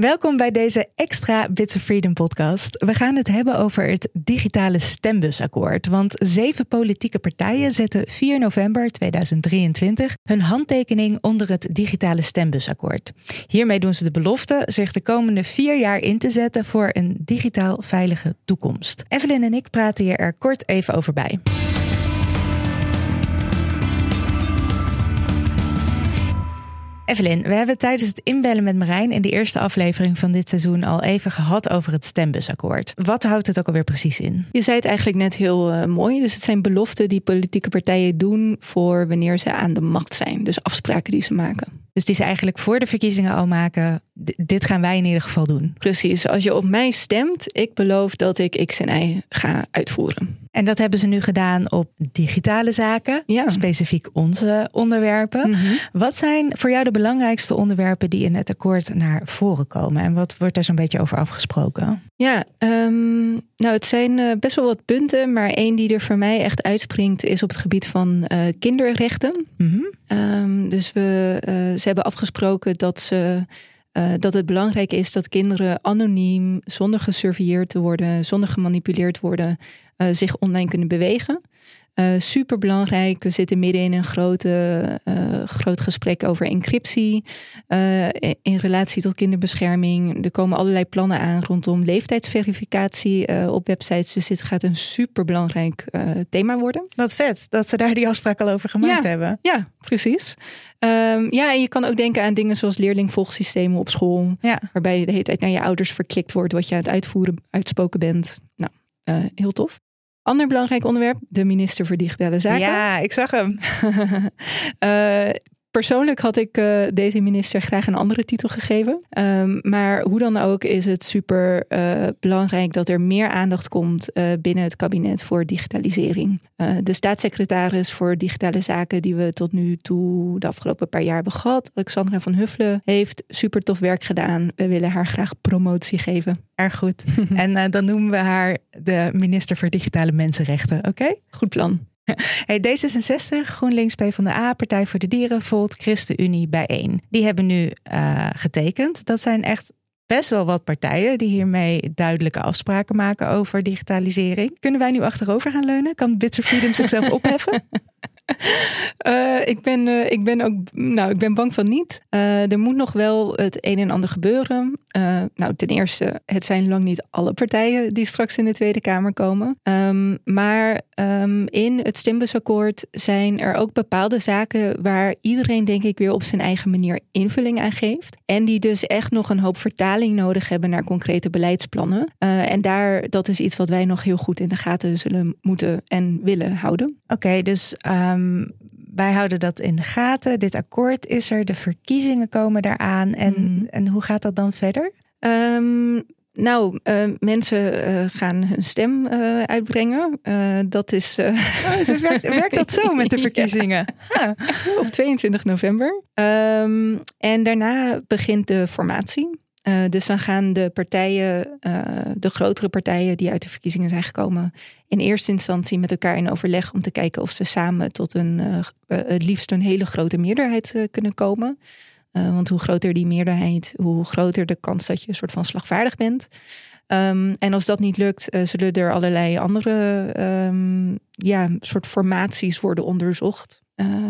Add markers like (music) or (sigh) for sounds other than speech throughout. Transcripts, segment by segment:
Welkom bij deze extra Bits of Freedom podcast. We gaan het hebben over het digitale stembusakkoord. Want zeven politieke partijen zetten 4 november 2023 hun handtekening onder het digitale stembusakkoord. Hiermee doen ze de belofte zich de komende vier jaar in te zetten voor een digitaal veilige toekomst. Evelyn en ik praten hier er kort even over bij. Evelyn, we hebben tijdens het inbellen met Marijn in de eerste aflevering van dit seizoen al even gehad over het stembusakkoord. Wat houdt het ook alweer precies in? Je zei het eigenlijk net heel uh, mooi. Dus het zijn beloften die politieke partijen doen voor wanneer ze aan de macht zijn. Dus afspraken die ze maken. Dus die ze eigenlijk voor de verkiezingen al maken. dit gaan wij in ieder geval doen. Precies. Als je op mij stemt, ik beloof dat ik X en Y ga uitvoeren. En dat hebben ze nu gedaan op digitale zaken, ja. specifiek onze onderwerpen. Mhm. Wat zijn voor jou de belangrijkste onderwerpen die in het akkoord naar voren komen? En wat wordt daar zo'n beetje over afgesproken? Ja, um, nou het zijn uh, best wel wat punten, maar één die er voor mij echt uitspringt is op het gebied van uh, kinderrechten. Mm um, dus we, uh, ze hebben afgesproken dat ze dat het belangrijk is dat kinderen anoniem, zonder gesurveilleerd te worden, zonder gemanipuleerd worden, uh, zich online kunnen bewegen. Uh, eh, Super belangrijk. We zitten midden in een grote, uh, groot gesprek over encryptie. Uh, in relatie tot kinderbescherming. Er komen allerlei plannen aan rondom leeftijdsverificatie op websites. Dus dit gaat een super belangrijk thema worden. Wat vet dat ze daar die afspraak al over gemaakt hebben. Ja, precies. Um, ja, en je kan ook denken aan dingen zoals leerlingvolgsystemen op school. Ja. Waarbij je de hele tijd naar je ouders verklikt wordt wat je aan het uitvoeren, uitspoken bent. Nou, heel tof. Ander belangrijk onderwerp, de minister voor Digitale Zaken. Ja, ik zag hem. uh, (laughs) Persoonlijk had ik uh, deze minister graag een andere titel gegeven. Um, maar hoe dan ook is het super uh, belangrijk dat er meer aandacht komt uh, binnen het kabinet voor digitalisering. de staatssecretaris voor digitale zaken die we tot nu toe de afgelopen paar jaar hebben gehad, Alexandra van Huffelen, heeft super tof werk gedaan. We willen haar graag promotie geven. Erg goed. (laughs) en dan noemen we haar de minister voor digitale mensenrechten. Oké? Goed plan. (laughs) Hey, D66, GroenLinks, PvdA, Partij voor de Dieren, Volt, ChristenUnie bijeen. Die hebben nu uh, getekend. Dat zijn echt best wel wat partijen die hiermee duidelijke afspraken maken over digitalisering. Kunnen wij nu achterover gaan leunen? Kan Bits of Freedom zichzelf (laughs) opheffen? Uh, ik, ben, uh, ik ben ook, nou, ik ben bang van niet. Uh, er moet nog wel het een en ander gebeuren. Nou, ten eerste, het zijn lang niet alle partijen die straks in de Tweede Kamer komen. Um, maar um, in het stembusakkoord zijn er ook bepaalde zaken waar iedereen, denk ik, weer op zijn eigen manier invulling aan geeft. En die dus echt nog een hoop vertaling nodig hebben naar concrete beleidsplannen. en daar, dat is iets wat wij nog heel goed in de gaten zullen moeten en willen houden. Oké, dus. Um, wij houden dat in de gaten. Dit akkoord is er, de verkiezingen komen daaraan. En, mm. en hoe gaat dat dan verder? Um, nou, uh, mensen uh, gaan hun stem uh, uitbrengen. dat is. Oh, werkt, (laughs) werkt, dat zo met de verkiezingen? ja. Op 22 november. Um, en daarna begint de formatie. Uh, dus dan gaan de partijen, uh, de grotere partijen die uit de verkiezingen zijn gekomen, in eerste instantie met elkaar in overleg om te kijken of ze samen tot een, uh, het liefst een hele grote meerderheid kunnen komen. want hoe groter die meerderheid, hoe groter de kans dat je een soort van slagvaardig bent. Um, en als dat niet lukt, zullen er allerlei andere um, ja, soort formaties worden onderzocht.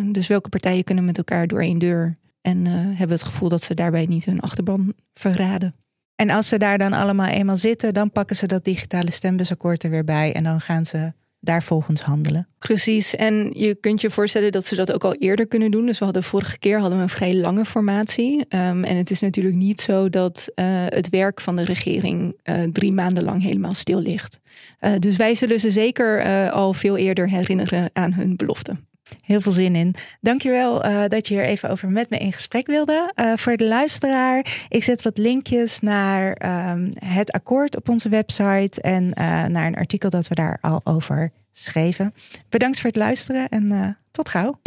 dus welke partijen kunnen met elkaar door één deur en uh, hebben het gevoel dat ze daarbij niet hun achterban verraden. En als ze daar dan allemaal eenmaal zitten, dan pakken ze dat digitale stembusakkoord er weer bij en dan gaan ze daar volgens handelen. Precies, en je kunt je voorstellen dat ze dat ook al eerder kunnen doen. Dus we hadden vorige keer hadden we een vrij lange formatie. Um, en het is natuurlijk niet zo dat uh, het werk van de regering uh, drie maanden lang helemaal stil ligt. Uh, dus wij zullen ze zeker al veel eerder herinneren aan hun belofte. Heel veel zin in. Dankjewel uh, dat je hier even over met me in gesprek wilde. Uh, voor de luisteraar, ik zet wat linkjes naar um, het akkoord op onze website en uh, naar een artikel dat we daar al over schreven. Bedankt voor het luisteren en tot gauw.